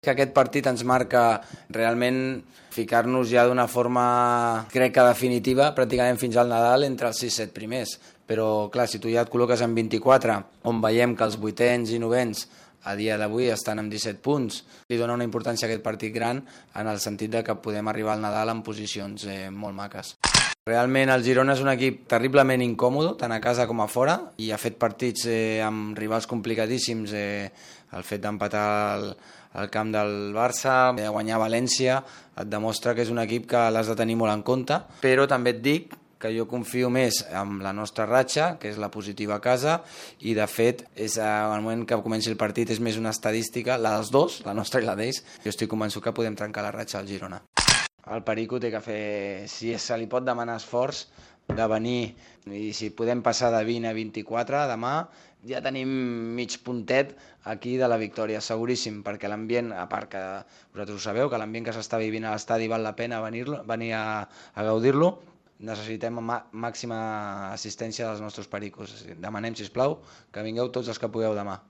Que aquest partit ens marca realment ficar-nos ja d'una forma, crec que definitiva, pràcticament fins al Nadal, entre els 6-7 primers. Però, clar, si tu ja et col·loques en 24, on veiem que els vuitens i novens a dia d'avui estan amb 17 punts, li dona una importància a aquest partit gran en el sentit de que podem arribar al Nadal en posicions eh, molt maques. Realment el Girona és un equip terriblement incòmodo, tant a casa com a fora, i ha fet partits eh, amb rivals complicadíssims, eh, el fet d'empatar el, el camp del Barça, de guanyar València, et demostra que és un equip que l'has de tenir molt en compte, però també et dic que jo confio més en la nostra ratxa, que és la positiva a casa, i de fet, és eh, moment que comenci el partit és més una estadística, la dels dos, la nostra i la d'ells, jo estic convençut que podem trencar la ratxa al Girona. El Perico té que fer, si se li pot demanar esforç, de venir, i si podem passar de 20 a 24 demà, ja tenim mig puntet aquí de la victòria, seguríssim, perquè l'ambient, a part que vosaltres ho sabeu, que l'ambient que s'està vivint a l'estadi val la pena venir, venir a, a gaudir-lo, necessitem màxima assistència dels nostres pericos. Demanem, si plau que vingueu tots els que pugueu demà.